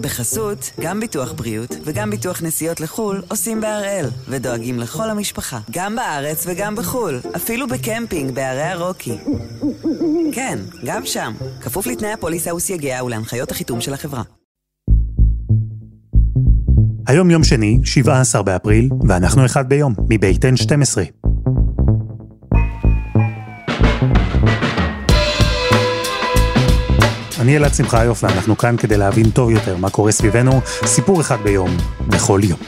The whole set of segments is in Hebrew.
בחסות, גם ביטוח בריאות וגם ביטוח נסיעות לחו"ל עושים בהראל, ודואגים לכל המשפחה, גם בארץ וגם בחו"ל, אפילו בקמפינג בערי הרוקי. כן, גם שם, כפוף לתנאי הפוליסה וסייגיה ולהנחיות החיתום של החברה. היום יום שני, 17 באפריל, ואנחנו אחד ביום, מבית N12. אני אלעד שמחיוף ואנחנו כאן כדי להבין טוב יותר מה קורה סביבנו, סיפור אחד ביום, בכל יום.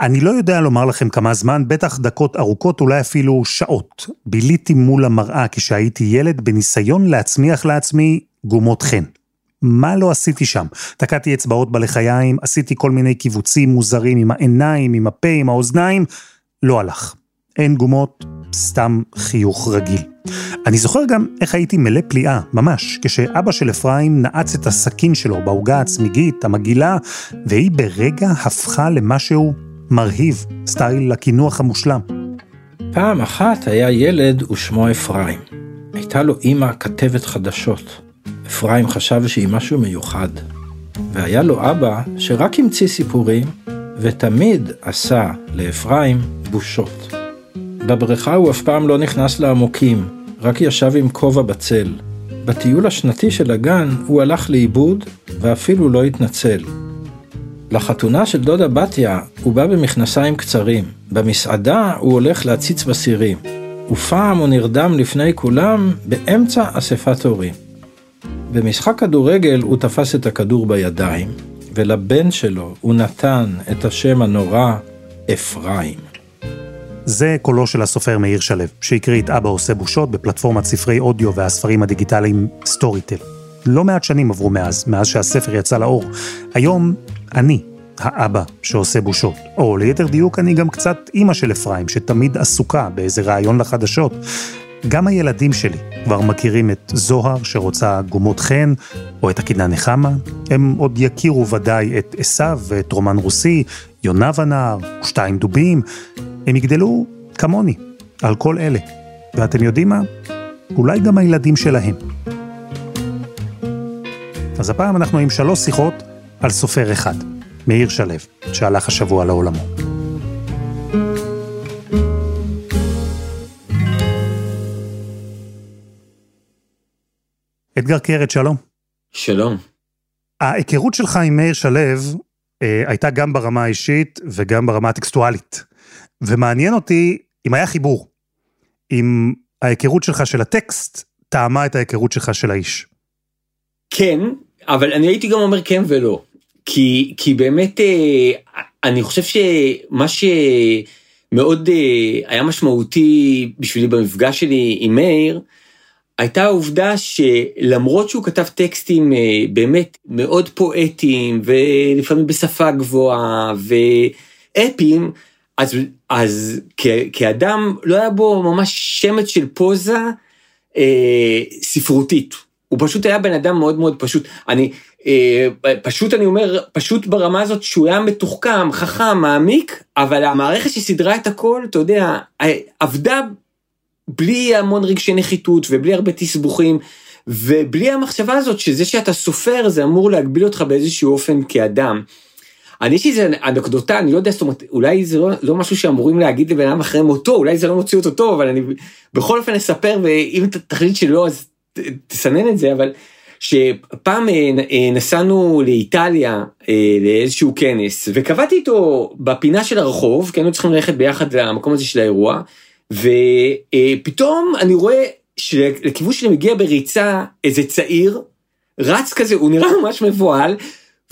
אני לא יודע לומר לכם כמה זמן, בטח דקות ארוכות, אולי אפילו שעות. ביליתי מול המראה כשהייתי ילד בניסיון להצמיח לעצמי גומות חן. מה לא עשיתי שם? תקעתי אצבעות בלחיים, עשיתי כל מיני קיבוצים מוזרים עם העיניים, עם הפה, עם האוזניים, לא הלך. אין גומות, סתם חיוך רגיל. אני זוכר גם איך הייתי מלא פליאה, ממש, כשאבא של אפרים נעץ את הסכין שלו בעוגה הצמיגית, המגעילה, והיא ברגע הפכה למשהו מרהיב, סטייל הקינוח המושלם. פעם אחת היה ילד ושמו אפרים. הייתה לו אימא כתבת חדשות. אפרים חשב שהיא משהו מיוחד. והיה לו אבא שרק המציא סיפורים, ותמיד עשה לאפרים בושות. בבריכה הוא אף פעם לא נכנס לעמוקים, רק ישב עם כובע בצל. בטיול השנתי של הגן הוא הלך לאיבוד ואפילו לא התנצל. לחתונה של דודה בתיה הוא בא במכנסיים קצרים, במסעדה הוא הולך להציץ בסירים, ופעם הוא נרדם לפני כולם באמצע אספת הורים. במשחק כדורגל הוא תפס את הכדור בידיים, ולבן שלו הוא נתן את השם הנורא אפרים. זה קולו של הסופר מאיר שלו, שהקריא את אבא עושה בושות בפלטפורמת ספרי אודיו והספרים הדיגיטליים סטוריטל. לא מעט שנים עברו מאז, מאז שהספר יצא לאור. היום אני האבא שעושה בושות, או ליתר דיוק אני גם קצת אימא של אפרים, שתמיד עסוקה באיזה רעיון לחדשות. גם הילדים שלי כבר מכירים את זוהר שרוצה גומות חן, או את הקינה נחמה. הם עוד יכירו ודאי את עשיו ואת רומן רוסי, יונב הנער, ושתיים דובים. הם יגדלו כמוני, על כל אלה. ואתם יודעים מה? אולי גם הילדים שלהם. אז הפעם אנחנו עם שלוש שיחות על סופר אחד, מאיר שלו, שהלך השבוע לעולמו. אדגר קרת, שלום. שלום. ההיכרות שלך עם מאיר שלו אה, הייתה גם ברמה האישית וגם ברמה הטקסטואלית. ומעניין אותי אם היה חיבור, אם ההיכרות שלך של הטקסט טעמה את ההיכרות שלך של האיש. כן, אבל אני הייתי גם אומר כן ולא. כי, כי באמת אה, אני חושב שמה שמאוד אה, היה משמעותי בשבילי במפגש שלי עם מאיר, הייתה העובדה שלמרות שהוא כתב טקסטים אה, באמת מאוד פואטיים ולפעמים בשפה גבוהה ואפיים, אז, אז כ, כאדם לא היה בו ממש שמץ של פוזה אה, ספרותית. הוא פשוט היה בן אדם מאוד מאוד פשוט. אני, אה, פשוט אני אומר, פשוט ברמה הזאת שהוא היה מתוחכם, חכם, מעמיק, אבל המערכת שסידרה את הכל, אתה יודע, אה, עבדה בלי המון רגשי נחיתות ובלי הרבה תסבוכים. ובלי המחשבה הזאת שזה שאתה סופר זה אמור להגביל אותך באיזשהו אופן כאדם. אני יש לי איזה אנקדוטה, אני לא יודע, זאת אומרת, אולי זה לא, לא משהו שאמורים להגיד לבן אדם אחרי מותו, אולי זה לא מוציא אותו טוב, אבל אני בכל אופן אספר, ואם אתה תחליט שלא, אז תסנן את זה, אבל שפעם אה, אה, נסענו לאיטליה אה, לאיזשהו כנס, וקבעתי איתו בפינה של הרחוב, כי היינו צריכים ללכת ביחד למקום הזה של האירוע, ופתאום אני רואה שלכיוון שלי מגיע בריצה איזה צעיר, רץ כזה, הוא נראה ממש מבוהל,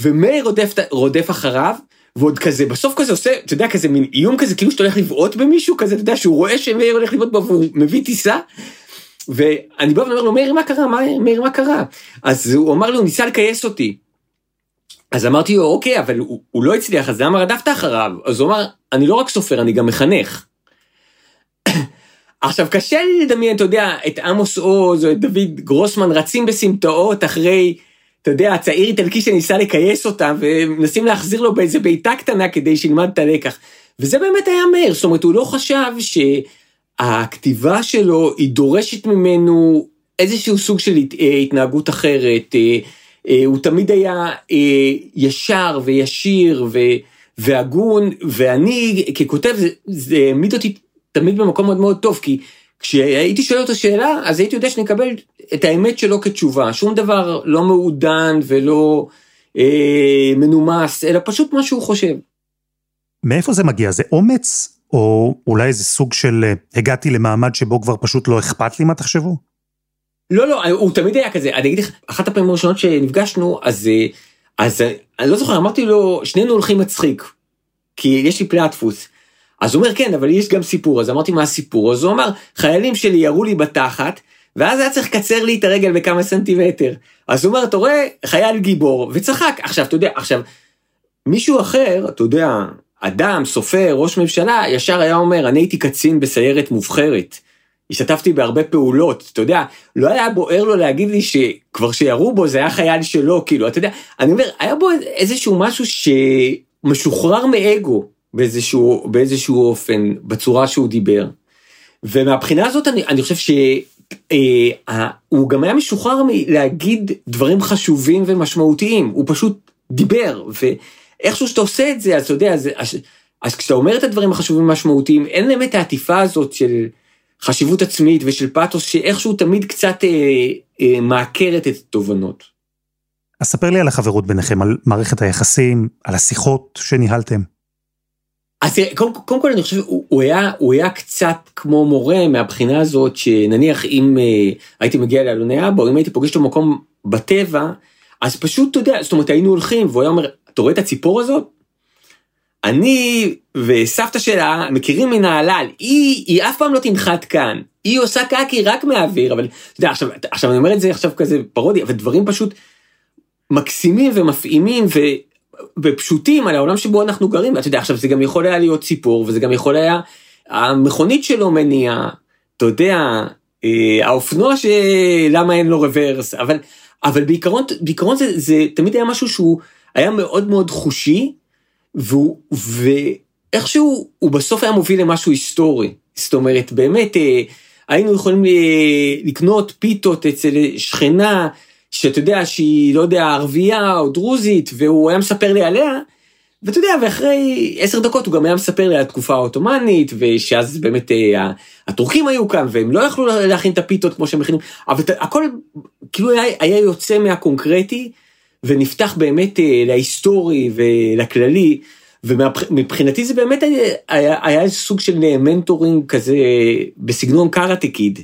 ומאיר רודף, רודף אחריו, ועוד כזה, בסוף כזה עושה, אתה יודע, כזה מין איום כזה, כאילו שאתה הולך לבעוט במישהו, כזה, אתה יודע, שהוא רואה שמאיר הולך לבעוט בו והוא מביא טיסה. ואני בא ואומר לו, מאיר, מה קרה? מאיר, מה קרה? אז הוא אמר לי, הוא ניסה לכייס אותי. אז אמרתי לו, אוקיי, אבל הוא, הוא לא הצליח, אז למה רדפת אחריו? אז הוא אמר, אני לא רק סופר, אני גם מחנך. עכשיו, קשה לי לדמיין, אתה יודע, את עמוס עוז או את דוד גרוסמן רצים בסמטאות אחרי אתה יודע, הצעיר איטלקי שניסה לכייס אותם, ומנסים להחזיר לו באיזה בעיטה קטנה כדי שילמד את הלקח. וזה באמת היה מאיר, זאת אומרת, הוא לא חשב הכתיבה שלו היא דורשת ממנו איזשהו סוג של התנהגות אחרת. הוא תמיד היה ישר וישיר והגון, ואני ככותב זה העמיד אותי תמיד במקום מאוד מאוד טוב, כי כשהייתי שואל אותו שאלה, אז הייתי יודע שנקבל את האמת שלו כתשובה, שום דבר לא מעודן ולא אה, מנומס, אלא פשוט מה שהוא חושב. מאיפה זה מגיע? זה אומץ? או אולי איזה סוג של אה, הגעתי למעמד שבו כבר פשוט לא אכפת לי מה תחשבו? לא, לא, הוא תמיד היה כזה. אני אגיד לך, אחת הפעמים הראשונות שנפגשנו, אז, אה, אז אה, אני לא זוכר, אמרתי לו, שנינו הולכים מצחיק, כי יש לי פלטפוס. אז הוא אומר, כן, אבל יש גם סיפור. אז אמרתי, מה הסיפור? אז הוא אמר, חיילים שלי ירו לי בתחת, ואז היה צריך לקצר לי את הרגל בכמה סנטימטר. אז הוא אומר, אתה רואה, חייל גיבור, וצחק. עכשיו, אתה יודע, עכשיו, מישהו אחר, אתה יודע, אדם, סופר, ראש ממשלה, ישר היה אומר, אני הייתי קצין בסיירת מובחרת. השתתפתי בהרבה פעולות, אתה יודע, לא היה בוער לו להגיד לי שכבר שירו בו זה היה חייל שלו, כאילו, אתה יודע, אני אומר, היה בו איזשהו משהו שמשוחרר מאגו באיזשהו, באיזשהו אופן, בצורה שהוא דיבר. ומהבחינה הזאת אני, אני חושב שהוא אה, גם היה משוחרר מלהגיד דברים חשובים ומשמעותיים, הוא פשוט דיבר, ואיכשהו שאתה עושה את זה, אז אתה יודע, אז, אז, אז כשאתה אומר את הדברים החשובים ומשמעותיים, אין להם את העטיפה הזאת של... חשיבות עצמית ושל פאתוס שאיכשהו תמיד קצת אה, אה, מעקרת את התובנות. אז ספר לי על החברות ביניכם, על מערכת היחסים, על השיחות שניהלתם. אז תראה, קודם, קודם כל אני חושב, הוא, הוא, היה, הוא היה קצת כמו מורה מהבחינה הזאת, שנניח אם אה, הייתי מגיע לאלוני אבא, או אם הייתי פוגש אותו במקום בטבע, אז פשוט, אתה יודע, זאת אומרת, היינו הולכים, והוא היה אומר, אתה רואה את הציפור הזאת? אני וסבתא שלה מכירים מנהלל, היא, היא אף פעם לא תנחת כאן, היא עושה קקי רק מהאוויר, אבל אתה יודע, עכשיו, עכשיו אני אומר את זה עכשיו כזה פרודי, אבל דברים פשוט מקסימים ומפעימים ו, ופשוטים על העולם שבו אנחנו גרים, ואתה יודע, עכשיו זה גם יכול היה להיות סיפור, וזה גם יכול היה, המכונית שלו מניע, אתה יודע, אה, האופנוע שלמה אין לו רוורס, אבל, אבל בעיקרון, בעיקרון זה, זה תמיד היה משהו שהוא היה מאוד מאוד חושי, והוא, ואיכשהו הוא בסוף היה מוביל למשהו היסטורי. זאת אומרת, באמת, אה, היינו יכולים אה, לקנות פיתות אצל שכנה, שאתה יודע שהיא, לא יודע, ערבייה או דרוזית, והוא היה מספר לי עליה, ואתה יודע, ואחרי עשר דקות הוא גם היה מספר לי על התקופה העות'מאנית, ושאז באמת אה, הטורקים היו כאן, והם לא יכלו להכין את הפיתות כמו שהם מכינים, אבל הכל כאילו היה, היה יוצא מהקונקרטי, ונפתח באמת אה, להיסטורי ולכללי, ומבחינתי זה באמת היה, היה, היה סוג של מנטורינג כזה בסגנון קראטה קיד.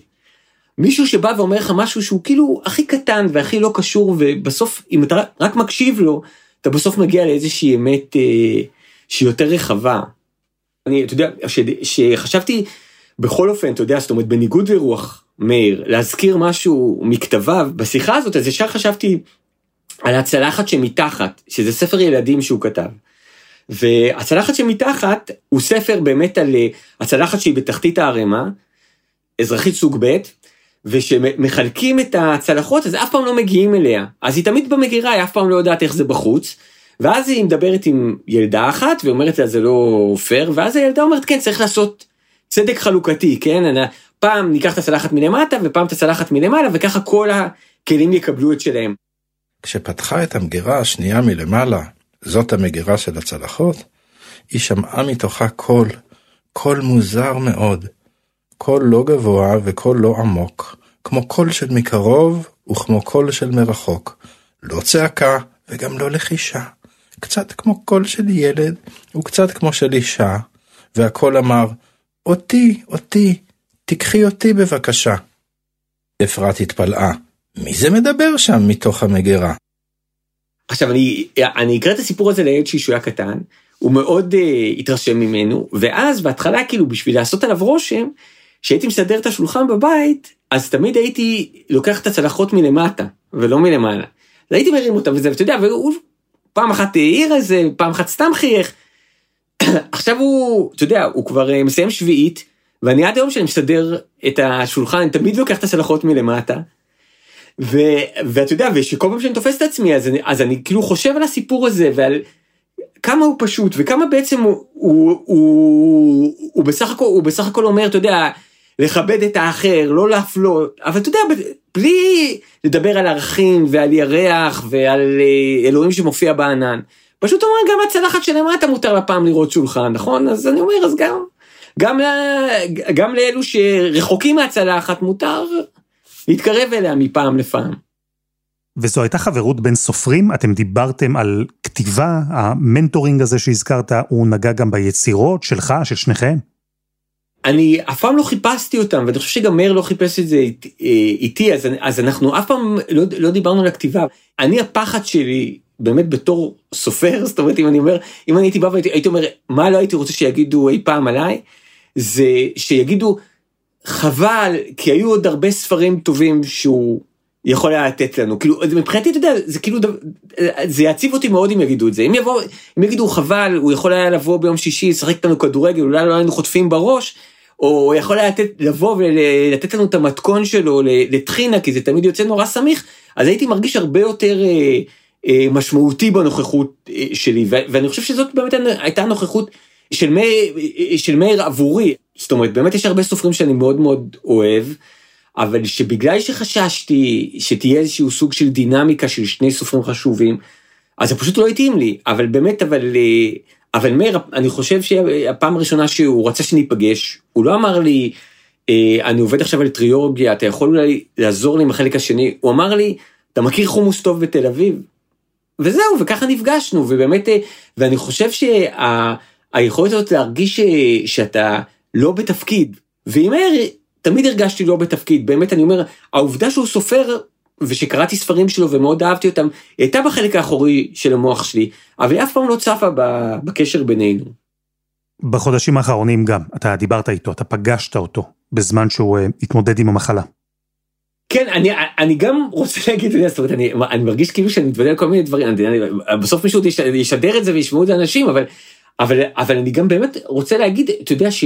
מישהו שבא ואומר לך משהו שהוא כאילו הכי קטן והכי לא קשור, ובסוף אם אתה רק מקשיב לו, אתה בסוף מגיע לאיזושהי אמת אה, שהיא יותר רחבה. אני, אתה יודע, שחשבתי, בכל אופן, אתה יודע, זאת אומרת, בניגוד לרוח מאיר, להזכיר משהו מכתביו, בשיחה הזאת, אז ישר חשבתי על הצלחת שמתחת, שזה ספר ילדים שהוא כתב. והצלחת שמתחת הוא ספר באמת על אה, הצלחת שהיא בתחתית הערימה, אזרחית סוג ב', ושמחלקים את הצלחות אז אף פעם לא מגיעים אליה. אז היא תמיד במגירה, היא אף פעם לא יודעת איך זה בחוץ. ואז היא מדברת עם ילדה אחת ואומרת לה זה לא פייר, ואז הילדה אומרת כן צריך לעשות צדק חלוקתי, כן? פעם ניקח את הצלחת מלמטה ופעם את הצלחת מלמעלה וככה כל הכלים יקבלו את שלהם. כשפתחה את המגירה השנייה מלמעלה, זאת המגירה של הצלחות, היא שמעה מתוכה קול, קול מוזר מאוד. קול לא גבוה וקול לא עמוק, כמו קול של מקרוב וכמו קול של מרחוק. לא צעקה וגם לא לחישה. קצת כמו קול של ילד וקצת כמו של אישה, והקול אמר, אותי, אותי, תיקחי אותי בבקשה. אפרת התפלאה, מי זה מדבר שם מתוך המגירה? עכשיו אני, אני אקרא את הסיפור הזה לילד שהוא היה קטן, הוא מאוד uh, התרשם ממנו, ואז בהתחלה כאילו בשביל לעשות עליו רושם, כשהייתי מסדר את השולחן בבית, אז תמיד הייתי לוקח את הצלחות מלמטה, ולא מלמעלה. אז הייתי מרים אותם וזה, ואתה יודע, והוא פעם אחת העיר איזה, פעם אחת סתם חייך. עכשיו הוא, אתה יודע, הוא כבר uh, מסיים שביעית, ואני עד היום שאני מסדר את השולחן, אני תמיד לוקח את הצלחות מלמטה. ו, ואתה יודע, ושכל פעם שאני תופס את עצמי, אז אני, אז אני כאילו חושב על הסיפור הזה ועל כמה הוא פשוט וכמה בעצם הוא, הוא, הוא, הוא, בסך הכל, הוא בסך הכל אומר, אתה יודע, לכבד את האחר, לא להפלות, אבל אתה יודע, בלי לדבר על ערכים ועל ירח ועל אה, אלוהים שמופיע בענן. פשוט אומר, גם הצלחת שלמטה מותר לה פעם לראות שולחן, נכון? אז אני אומר, אז גם, גם, גם לאלו שרחוקים מהצלחת מותר להתקרב אליה מפעם לפעם. וזו הייתה חברות בין סופרים? אתם דיברתם על כתיבה, המנטורינג הזה שהזכרת, הוא נגע גם ביצירות שלך, של שניכם? אני אף פעם לא חיפשתי אותם, ואני חושב שגם מאיר לא חיפש את זה אה, איתי, אז, אז אנחנו אף פעם לא, לא דיברנו על הכתיבה. אני, הפחד שלי, באמת בתור סופר, זאת אומרת, אם אני אומר, אם אני הייתי בא והייתי אומר, מה לא הייתי רוצה שיגידו אי פעם עליי, זה שיגידו, חבל, כי היו עוד הרבה ספרים טובים שהוא יכול היה לתת לנו. כאילו, מבחינתי, אתה יודע, זה כאילו, זה יעציב אותי מאוד אם יגידו את זה. אם יבוא, אם יגידו, חבל, הוא יכול היה לבוא ביום שישי, לשחק איתנו כדורגל, אולי לא היינו חוטפים בראש, או יכול היה לתת, לבוא ולתת לנו את המתכון שלו לטחינה, כי זה תמיד יוצא נורא סמיך, אז הייתי מרגיש הרבה יותר אה, אה, משמעותי בנוכחות אה, שלי, ואני חושב שזאת באמת הייתה נוכחות של מאיר, של מאיר עבורי. זאת אומרת, באמת יש הרבה סופרים שאני מאוד מאוד אוהב, אבל שבגלל שחששתי שתהיה איזשהו סוג של דינמיקה של שני סופרים חשובים, אז זה פשוט לא התאים לי, אבל באמת, אבל... אבל מאיר, אני חושב שהפעם הראשונה שהוא רצה שניפגש, הוא לא אמר לי, אה, אני עובד עכשיו על טריורגיה, אתה יכול אולי לעזור לי עם החלק השני, הוא אמר לי, אתה מכיר חומוס טוב בתל אביב? וזהו, וככה נפגשנו, ובאמת, אה, ואני חושב שהיכולת הזאת להרגיש ש, אה, שאתה לא בתפקיד, ועם מאיר, תמיד הרגשתי לא בתפקיד, באמת, אני אומר, העובדה שהוא סופר ושקראתי ספרים שלו ומאוד אהבתי אותם, היא הייתה בחלק האחורי של המוח שלי, אבל היא אף פעם לא צפה בקשר בינינו. בחודשים האחרונים גם, אתה דיברת איתו, אתה פגשת אותו בזמן שהוא uh, התמודד עם המחלה. כן, אני, אני גם רוצה להגיד, זאת אומרת, אני, אני מרגיש כאילו שאני מתוודע על כל מיני דברים, אני, אני, בסוף מישהו ישדר את זה וישמעו את זה אנשים, אבל, אבל, אבל אני גם באמת רוצה להגיד, אתה יודע ש,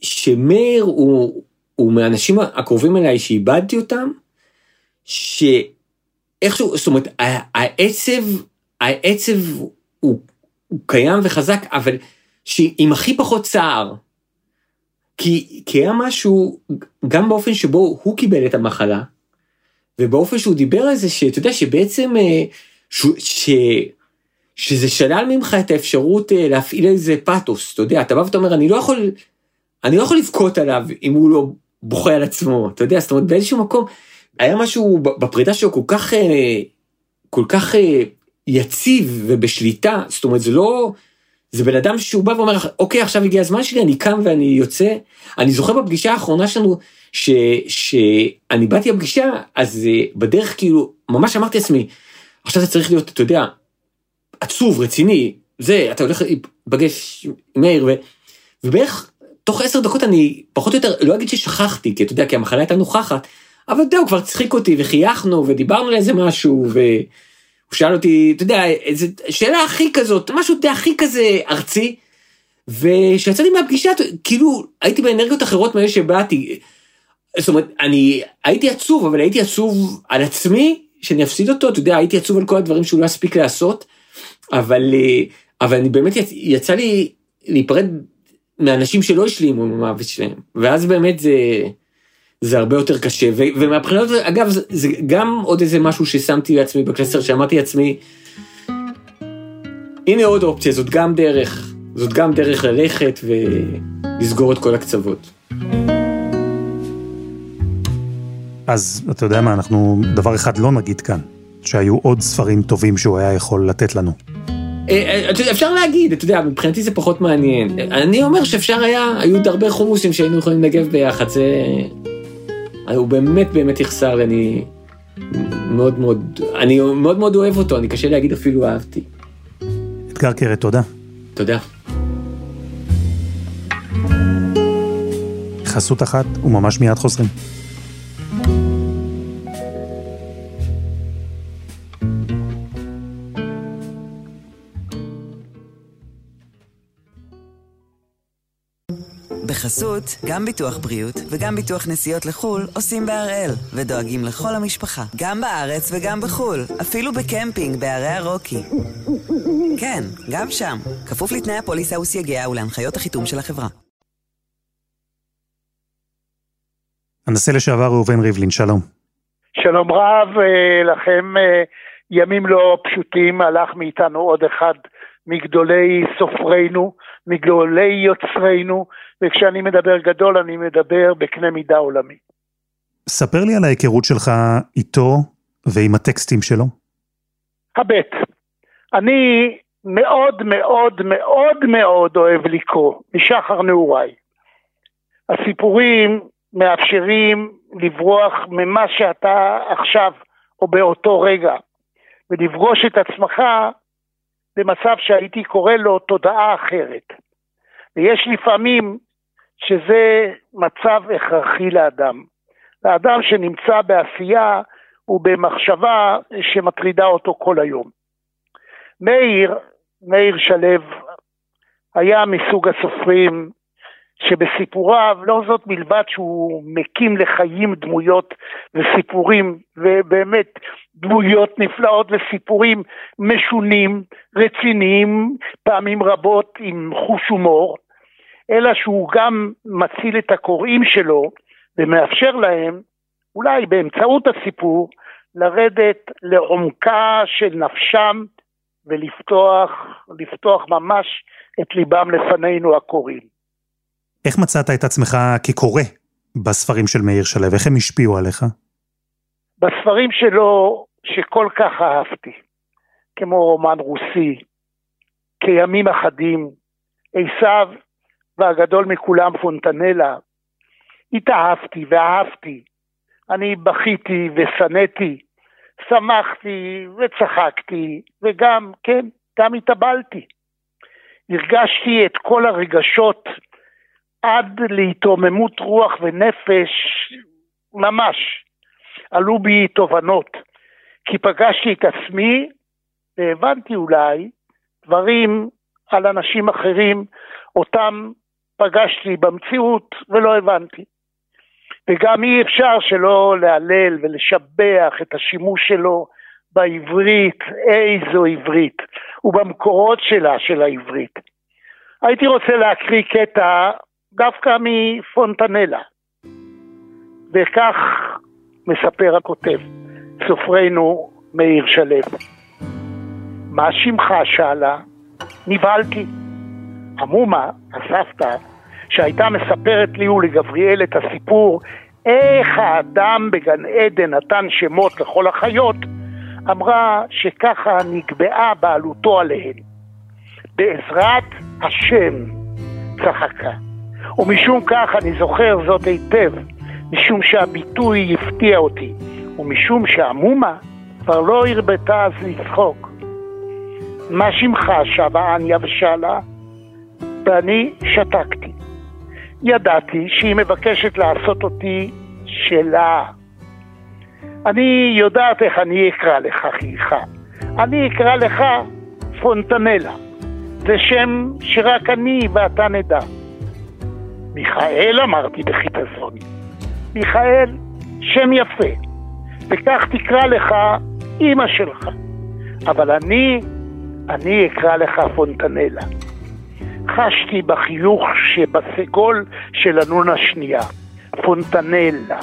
שמאיר הוא, הוא מהאנשים הקרובים אליי שאיבדתי אותם, שאיכשהו, זאת אומרת, העצב, העצב הוא, הוא קיים וחזק, אבל שעם הכי פחות צער. כי, כי היה משהו, גם באופן שבו הוא קיבל את המחלה, ובאופן שהוא דיבר על זה, שאתה יודע שבעצם, אה, ש, ש, שזה שלל ממך את האפשרות אה, להפעיל איזה פאתוס, אתה יודע, אתה בא ואתה אומר, אני לא יכול, אני לא יכול לבכות עליו אם הוא לא בוכה על עצמו, אתה יודע, זאת אומרת, באיזשהו מקום, היה משהו בפרידה שלו כל כך, אה, כל כך אה, יציב ובשליטה, זאת אומרת זה לא, זה בן אדם שהוא בא ואומר, אוקיי עכשיו הגיע הזמן שלי, אני קם ואני יוצא. אני זוכר בפגישה האחרונה שלנו, ש, שאני באתי לפגישה, אז אה, בדרך כאילו, ממש אמרתי לעצמי, עכשיו זה צריך להיות, אתה יודע, עצוב, רציני, זה, אתה הולך להיפגש עם מאיר, ו, ובערך תוך עשר דקות אני פחות או יותר, לא אגיד ששכחתי, כי אתה יודע, כי המחלה הייתה נוכחת, אבל הוא כבר צחיק אותי וחייכנו ודיברנו על איזה משהו והוא שאל אותי, אתה יודע, איזה שאלה הכי כזאת, משהו די הכי כזה ארצי. וכשיצאתי מהפגישה, כאילו הייתי באנרגיות אחרות מאלה שבאתי. זאת אומרת, אני הייתי עצוב, אבל הייתי עצוב על עצמי, שאני אפסיד אותו, אתה יודע, הייתי עצוב על כל הדברים שהוא לא יספיק לעשות, אבל, אבל אני באמת, יצא לי להיפרד מאנשים שלא השלימו עם המוות שלהם, ואז באמת זה... זה הרבה יותר קשה, ומהבחינות, אגב, זה, זה גם עוד איזה משהו ששמתי לעצמי בקלסר, שאמרתי לעצמי, הנה עוד אופציה, זאת גם דרך, זאת גם דרך ללכת ולסגור את כל הקצוות. אז אתה יודע מה, אנחנו דבר אחד לא נגיד כאן, שהיו עוד ספרים טובים שהוא היה יכול לתת לנו. אה, אה, אפשר להגיד, אתה יודע, מבחינתי זה פחות מעניין. אני אומר שאפשר היה, היו עוד הרבה חומוסים שהיינו יכולים לנגב ביחד, זה... הוא באמת באמת יחסר, אני מאוד מאוד, אני מאוד מאוד אוהב אותו, אני קשה להגיד אפילו אהבתי. אתגר קרת, תודה. תודה. חסות אחת וממש מיד חוזרים. בחסות, גם ביטוח בריאות וגם ביטוח נסיעות לחו"ל עושים בהראל, ודואגים לכל המשפחה, גם בארץ וגם בחו"ל, אפילו בקמפינג בערי הרוקי. כן, גם שם, כפוף לתנאי הפוליסה וסייגיה ולהנחיות החיתום של החברה. הנשיא לשעבר ראובן ריבלין, שלום. שלום רב אה, לכם, אה, ימים לא פשוטים, הלך מאיתנו עוד אחד מגדולי סופרינו, מגדולי יוצרינו, וכשאני מדבר גדול אני מדבר בקנה מידה עולמי. ספר לי על ההיכרות שלך איתו ועם הטקסטים שלו. הבט, אני מאוד מאוד מאוד מאוד אוהב לקרוא, משחר נעוריי. הסיפורים מאפשרים לברוח ממה שאתה עכשיו או באותו רגע, ולפגוש את עצמך במצב שהייתי קורא לו תודעה אחרת. ויש לפעמים שזה מצב הכרחי לאדם. לאדם שנמצא בעשייה ובמחשבה שמטרידה אותו כל היום. מאיר, מאיר שלו, היה מסוג הסופרים שבסיפוריו, לא זאת מלבד שהוא מקים לחיים דמויות וסיפורים, ובאמת דמויות נפלאות וסיפורים משונים, רציניים, פעמים רבות עם חוש הומור, אלא שהוא גם מציל את הקוראים שלו ומאפשר להם, אולי באמצעות הסיפור, לרדת לעומקה של נפשם ולפתוח, לפתוח ממש את ליבם לפנינו הקוראים. איך מצאת את עצמך כקורא בספרים של מאיר שלו? איך הם השפיעו עליך? בספרים שלו שכל כך אהבתי, כמו רומן רוסי, כימים אחדים, עשיו והגדול מכולם פונטנלה, התאהבתי ואהבתי. אני בכיתי ושנאתי, שמחתי וצחקתי, וגם, כן, גם התאבלתי. הרגשתי את כל הרגשות עד להתרוממות רוח ונפש, ממש. עלו בי תובנות, כי פגשתי את עצמי והבנתי אולי דברים על אנשים אחרים, אותם פגשתי במציאות ולא הבנתי. וגם אי אפשר שלא להלל ולשבח את השימוש שלו בעברית, איזו עברית, ובמקורות שלה, של העברית. הייתי רוצה להקריא קטע דווקא מפונטנלה. וכך מספר הכותב, סופרנו מאיר שלו. מה שמך? שאלה. נבהלתי. עמומה, הסבתא, שהייתה מספרת לי ולגבריאל את הסיפור איך האדם בגן עדן נתן שמות לכל החיות, אמרה שככה נקבעה בעלותו עליהן. בעזרת השם, צחקה. ומשום כך אני זוכר זאת היטב, משום שהביטוי הפתיע אותי, ומשום שעמומה כבר לא הרבתה אז לצחוק. מה שמך? שבה אניה ושאלה, ואני שתקתי. ידעתי שהיא מבקשת לעשות אותי שלה. אני יודעת איך אני אקרא לך, חייך. אני אקרא לך פונטנלה. זה שם שרק אני ואתה נדע. מיכאל אמרתי בחיפזון. מיכאל, שם יפה, וכך תקרא לך אימא שלך. אבל אני, אני אקרא לך פונטנלה. חשתי בחיוך שבסגול של הנון השנייה, פונטנלה.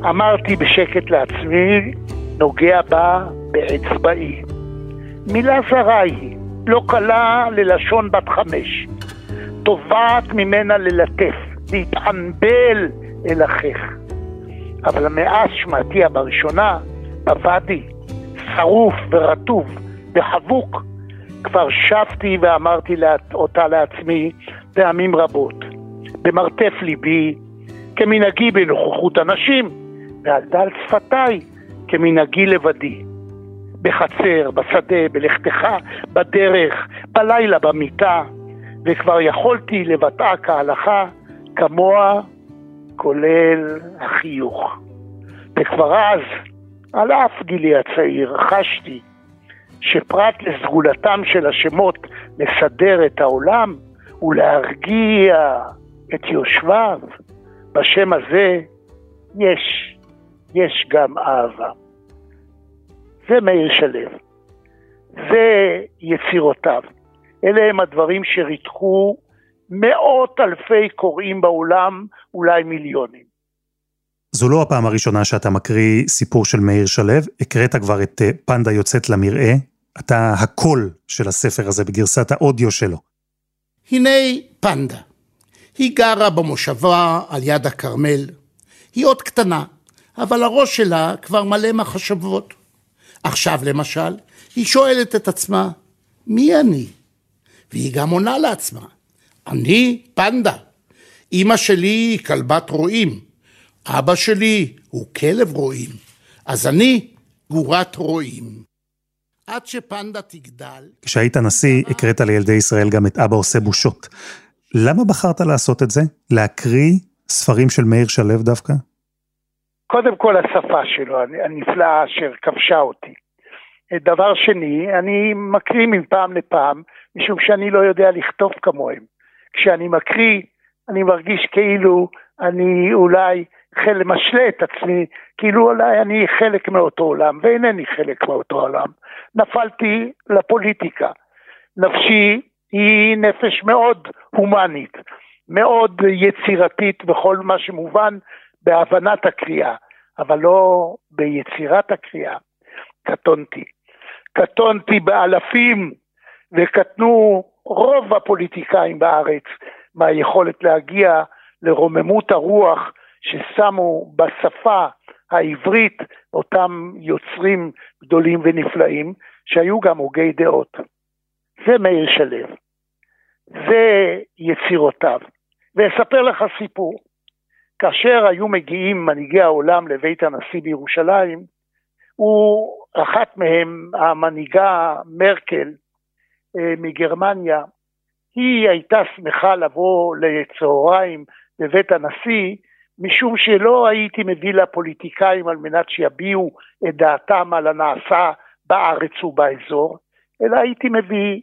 אמרתי בשקט לעצמי, נוגע בה באצבעי. מילה זרה היא, לא קלה ללשון בת חמש. תובעת ממנה ללטף, להתענבל אל אחיך. אבל מאז שמעתיה בראשונה, בוואדי, שרוף ורטוב וחבוק, כבר שבתי ואמרתי אותה לעצמי פעמים רבות, במרתף ליבי, כמנהגי בנוכחות אנשים, ועל דל שפתיי, כמנהגי לבדי. בחצר, בשדה, בלכתך, בדרך, בלילה במיטה, וכבר יכולתי לבטאה כהלכה, כמוה, כולל החיוך. וכבר אז, על אף גילי הצעיר, חשתי שפרט לסגולתם של השמות לסדר את העולם ולהרגיע את יושביו, בשם הזה יש, יש גם אהבה. זה מאיר שלו, זה יצירותיו. אלה הם הדברים שריתחו מאות אלפי קוראים בעולם, אולי מיליונים. זו לא הפעם הראשונה שאתה מקריא סיפור של מאיר שלו, הקראת כבר את אה, פנדה יוצאת למרעה, אתה הקול של הספר הזה בגרסת האודיו שלו. הנה פנדה. היא גרה במושבה על יד הכרמל. היא עוד קטנה, אבל הראש שלה כבר מלא מחשבות. עכשיו למשל, היא שואלת את עצמה, מי אני? והיא גם עונה לעצמה, אני פנדה. אמא שלי היא כלבת רועים, אבא שלי הוא כלב רועים, אז אני גורת רועים. עד שפנדה תגדל... כשהיית נשיא, הקראת לילדי ישראל גם את אבא עושה בושות. למה בחרת לעשות את זה? להקריא ספרים של מאיר שלו דווקא? קודם כל השפה שלו הנפלאה אשר כבשה אותי. דבר שני, אני מקריא מפעם לפעם, משום שאני לא יודע לכתוב כמוהם. כשאני מקריא, אני מרגיש כאילו אני אולי חלק, משלה את עצמי, כאילו אולי אני חלק מאותו עולם, ואינני חלק מאותו עולם. נפלתי לפוליטיקה. נפשי היא נפש מאוד הומנית, מאוד יצירתית בכל מה שמובן בהבנת הקריאה, אבל לא ביצירת הקריאה. קטונתי. קטונתי באלפים וקטנו רוב הפוליטיקאים בארץ מהיכולת להגיע לרוממות הרוח ששמו בשפה העברית אותם יוצרים גדולים ונפלאים שהיו גם הוגי דעות. זה מאיר שלו, זה יצירותיו. ואספר לך סיפור. כאשר היו מגיעים מנהיגי העולם לבית הנשיא בירושלים, הוא, אחת מהם, המנהיגה מרקל מגרמניה, היא הייתה שמחה לבוא לצהריים בבית הנשיא, משום שלא הייתי מביא לפוליטיקאים על מנת שיביעו את דעתם על הנעשה בארץ ובאזור, אלא הייתי מביא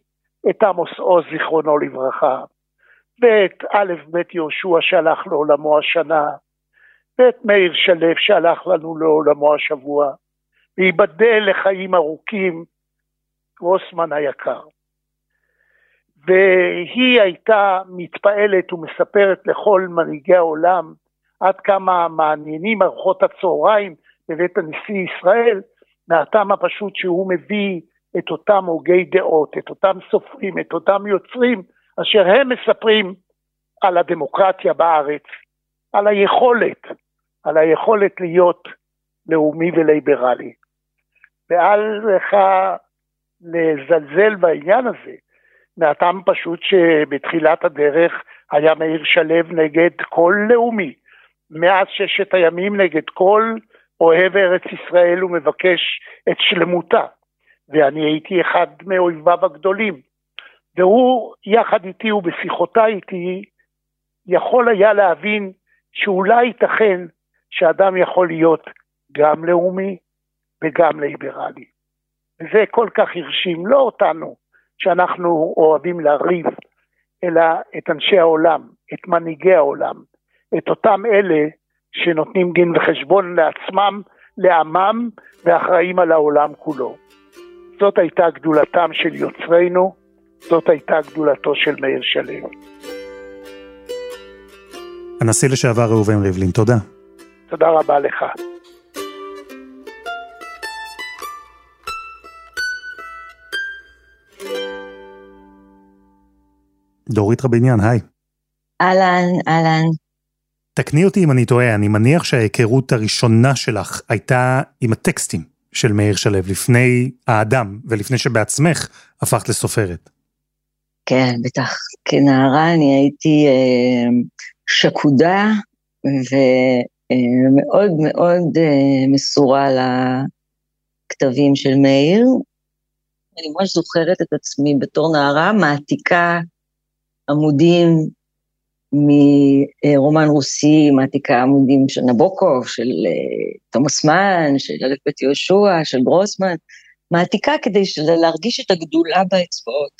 את עמוס עוז זיכרונו לברכה, ואת א' ב' יהושע שהלך לעולמו השנה, ואת מאיר שלו שהלך לנו לעולמו השבוע, וייבדל לחיים ארוכים, גרוסמן היקר. והיא הייתה מתפעלת ומספרת לכל מנהיגי העולם עד כמה מעניינים ארוחות הצהריים בבית הנשיא ישראל, מהטעם הפשוט שהוא מביא את אותם הוגי דעות, את אותם סופרים, את אותם יוצרים, אשר הם מספרים על הדמוקרטיה בארץ, על היכולת, על היכולת להיות לאומי וליברלי. ואל לך לזלזל בעניין הזה, מהטעם פשוט שבתחילת הדרך היה מאיר שלו נגד כל לאומי, מאז ששת הימים נגד כל אוהב ארץ ישראל ומבקש את שלמותה. ואני הייתי אחד מאויביו הגדולים. והוא, יחד איתי ובשיחותיי איתי, יכול היה להבין שאולי ייתכן שאדם יכול להיות גם לאומי וגם ליברלי. וזה כל כך הרשים, לא אותנו, שאנחנו אוהבים לריב, אלא את אנשי העולם, את מנהיגי העולם, את אותם אלה שנותנים דין וחשבון לעצמם, לעמם, ואחראים על העולם כולו. זאת הייתה גדולתם של יוצרינו, זאת הייתה גדולתו של מאיר שלו. הנשיא לשעבר ראובן ריבלין, תודה. תודה רבה לך. דורית רביניאן, היי. אהלן, אהלן. תקני אותי אם אני טועה, אני מניח שההיכרות הראשונה שלך הייתה עם הטקסטים של מאיר שלו, לפני האדם ולפני שבעצמך הפכת לסופרת. כן, בטח. כנערה אני הייתי אה, שקודה ומאוד אה, מאוד אה, מסורה לכתבים של מאיר. אני ממש זוכרת את עצמי בתור נערה מעתיקה עמודים מרומן רוסי, מעתיקה עמודים של נבוקוב, של אה, תומאס מן, של א' ב' יהושע, של גרוסמן, מעתיקה כדי להרגיש את הגדולה באצבעות,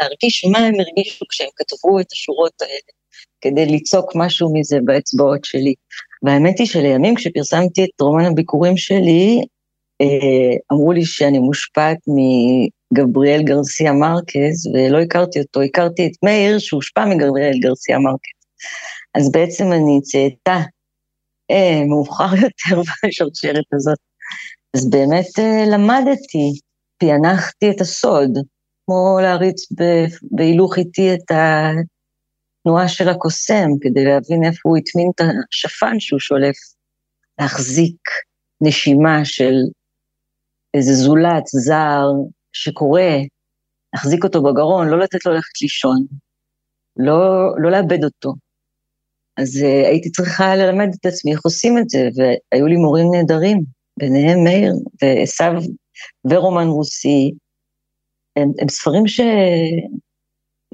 להרגיש מה הם הרגישו כשהם כתבו את השורות האלה, כדי ליצוק משהו מזה באצבעות שלי. והאמת היא שלימים כשפרסמתי את רומן הביקורים שלי, אה, אמרו לי שאני מושפעת גבריאל גרסיה מרקז, ולא הכרתי אותו, הכרתי את מאיר שהושפע מגבריאל גרסיה מרקז. אז בעצם אני צאתה אה, מאוחר יותר בשרשרת הזאת. אז באמת אה, למדתי, פענחתי את הסוד, כמו להריץ בהילוך איטי את התנועה של הקוסם, כדי להבין איפה הוא הטמין את השפן שהוא שולף, להחזיק נשימה של איזה זולת זר שקורא, להחזיק אותו בגרון, לא לתת לו ללכת לישון, לא, לא לאבד אותו. אז uh, הייתי צריכה ללמד את עצמי איך עושים את זה, והיו לי מורים נהדרים, ביניהם מאיר ועשו ורומן רוסי, הם, הם ספרים ש,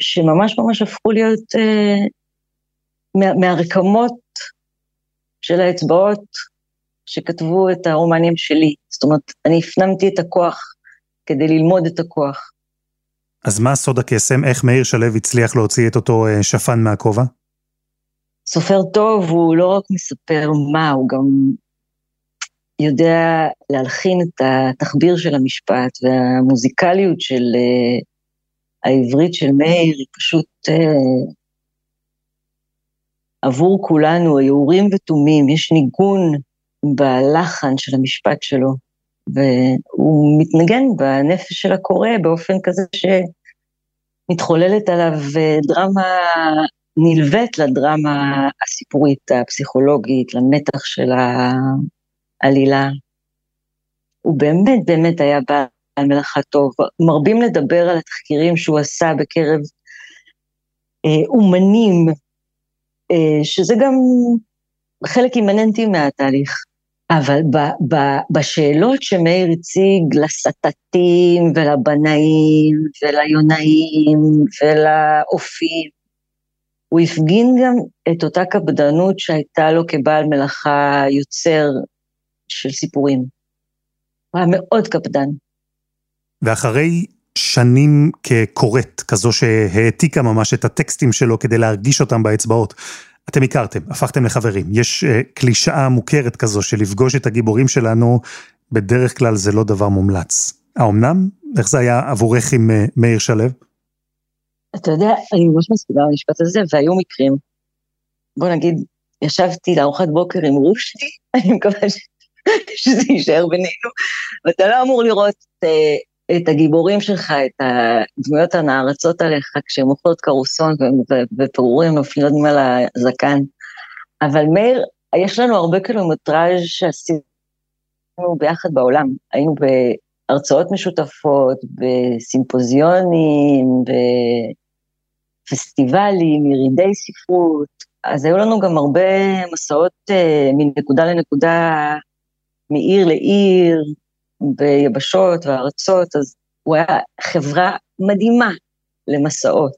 שממש ממש הפכו להיות uh, מה, מהרקמות של האצבעות שכתבו את הרומנים שלי. זאת אומרת, אני הפנמתי את הכוח כדי ללמוד את הכוח. אז מה סוד הקסם? איך מאיר שלו הצליח להוציא את אותו אה, שפן מהכובע? סופר טוב הוא לא רק מספר מה, הוא גם יודע להלחין את התחביר של המשפט והמוזיקליות של uh, העברית של מאיר היא פשוט uh, עבור כולנו, היעורים ותומים, יש ניגון בלחן של המשפט שלו, והוא מתנגן בנפש של הקורא באופן כזה שמתחוללת עליו אה, דרמה נלווית לדרמה הסיפורית, הפסיכולוגית, למתח של העלילה. הוא באמת באמת היה בעל מלאכה טוב. מרבים לדבר על התחקירים שהוא עשה בקרב אה, אומנים, אה, שזה גם חלק אימננטי מהתהליך. אבל ב, ב, בשאלות שמאיר הציג לסטטים ולבנאים וליונאים ולאופים, הוא הפגין גם את אותה קפדנות שהייתה לו כבעל מלאכה יוצר של סיפורים. הוא היה מאוד קפדן. ואחרי שנים כקוראת, כזו שהעתיקה ממש את הטקסטים שלו כדי להרגיש אותם באצבעות, אתם הכרתם, הפכתם לחברים. יש uh, קלישאה מוכרת כזו של לפגוש את הגיבורים שלנו, בדרך כלל זה לא דבר מומלץ. האמנם? איך זה היה עבורך עם uh, מאיר שלו? אתה יודע, אני ממש מסכימה במשפט הזה, והיו מקרים. בוא נגיד, ישבתי לארוחת בוקר עם רושדי, אני מקווה ש... שזה יישאר בינינו, ואתה לא אמור לראות uh, את הגיבורים שלך, את הדמויות הנערצות עליך, כשהן אוכלות קרוסון ופירורים נופלים על הזקן. אבל מאיר, יש לנו הרבה קילומטראז' שעשינו ביחד בעולם. היינו בהרצאות משותפות, בסימפוזיונים, בפסטיבלים, ירידי ספרות, אז היו לנו גם הרבה מסעות uh, מנקודה לנקודה, מעיר לעיר, ביבשות וארצות, אז הוא היה חברה מדהימה למסעות.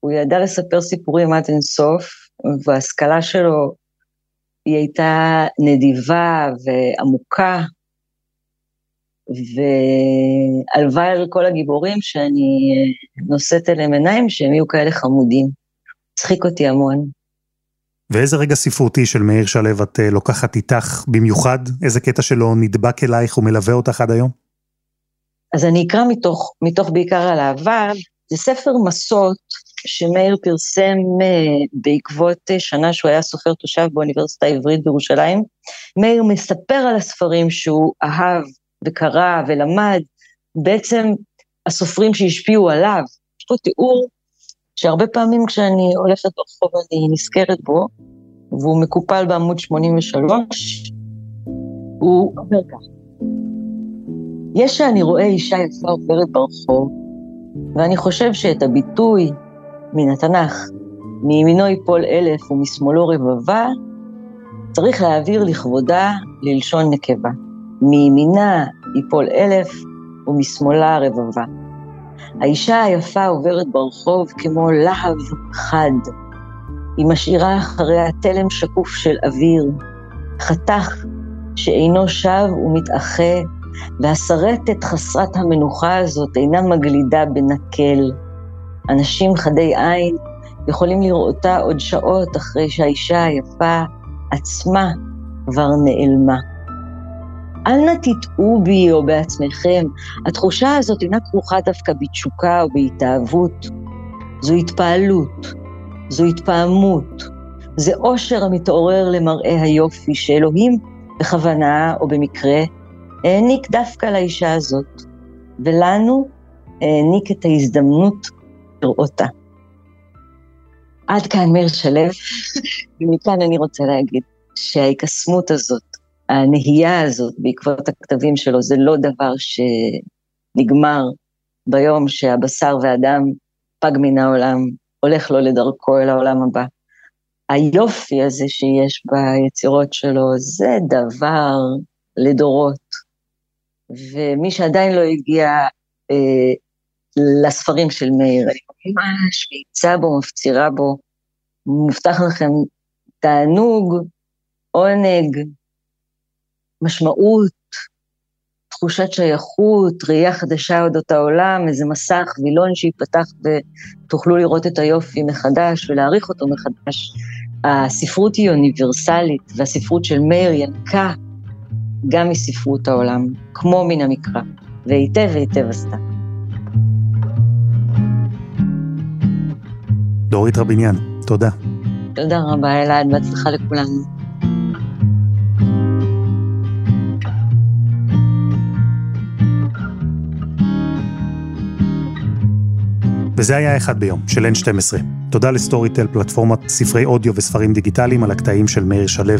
הוא ידע לספר סיפורים עד אינסוף, וההשכלה שלו היא הייתה נדיבה ועמוקה, והלוואי על כל הגיבורים שאני נושאת אליהם עיניים, שהם יהיו כאלה חמודים. הצחיק אותי המון. ואיזה רגע ספרותי של מאיר שלו את אה, לוקחת איתך במיוחד? איזה קטע שלו נדבק אלייך ומלווה אותך עד היום? אז אני אקרא מתוך, מתוך בעיקר על אהבה, זה ספר מסות שמאיר פרסם uh, בעקבות uh, שנה שהוא היה סופר תושב באוניברסיטה העברית בירושלים. מאיר מספר על הספרים שהוא אהב וקרא ולמד, בעצם הסופרים שהשפיעו עליו. יש פה תיאור שהרבה פעמים כשאני הולכת ברחוב אני נזכרת בו, והוא מקופל בעמוד 83, הוא אומר כך: יש שאני רואה אישה יפה עוברת ברחוב, ואני חושב שאת הביטוי מן התנ"ך, מימינו יפול אלף ומשמאלו רבבה, צריך להעביר לכבודה ללשון נקבה. מימינה יפול אלף ומשמאלה רבבה. האישה היפה עוברת ברחוב כמו להב חד. היא משאירה אחריה תלם שקוף של אוויר, חתך שאינו שב ומתאחה, והשרטת חסרת המנוחה הזאת אינה מגלידה בנקל. אנשים חדי עין יכולים לראותה עוד שעות אחרי שהאישה היפה עצמה כבר נעלמה. אל נא תטעו בי או בעצמכם, התחושה הזאת אינה כרוכה דווקא בתשוקה או בהתאהבות. זו התפעלות, זו התפעמות, זה אושר המתעורר למראה היופי שאלוהים בכוונה או במקרה העניק דווקא לאישה הזאת, ולנו העניק את ההזדמנות לראותה. עד כאן מאיר שלו, ומכאן אני רוצה להגיד שההיקסמות הזאת, הנהייה הזאת בעקבות הכתבים שלו, זה לא דבר שנגמר ביום שהבשר והדם פג מן העולם, הולך לו לדרכו אל העולם הבא. היופי הזה שיש ביצירות שלו, זה דבר לדורות. ומי שעדיין לא הגיע אה, לספרים של מאיר, אני ממש מאיצה בו, מפצירה בו, מובטח לכם תענוג, עונג, משמעות, תחושת שייכות, ראייה חדשה אודות העולם, איזה מסך, וילון שיפתח ותוכלו לראות את היופי מחדש ולהעריך אותו מחדש. הספרות היא אוניברסלית, והספרות של מאיר ינקה גם מספרות העולם, כמו מן המקרא, והיטב היטב עשתה. דורית רביניאן, תודה. תודה רבה, אלעד, בהצלחה לכולנו. וזה היה אחד ביום, של N12. תודה לסטוריטל, פלטפורמת ספרי אודיו וספרים דיגיטליים על הקטעים של מאיר שלו,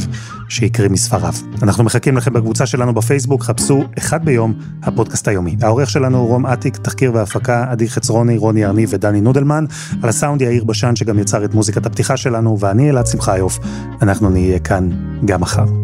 שהקריא מספריו. אנחנו מחכים לכם בקבוצה שלנו בפייסבוק, חפשו אחד ביום, הפודקאסט היומי. העורך שלנו הוא רום אטיק, תחקיר והפקה, עדי חצרוני, רוני ארני ודני נודלמן. על הסאונד יאיר בשן, שגם יצר את מוזיקת הפתיחה שלנו, ואני אלעד שמחיוף. אנחנו נהיה כאן גם מחר.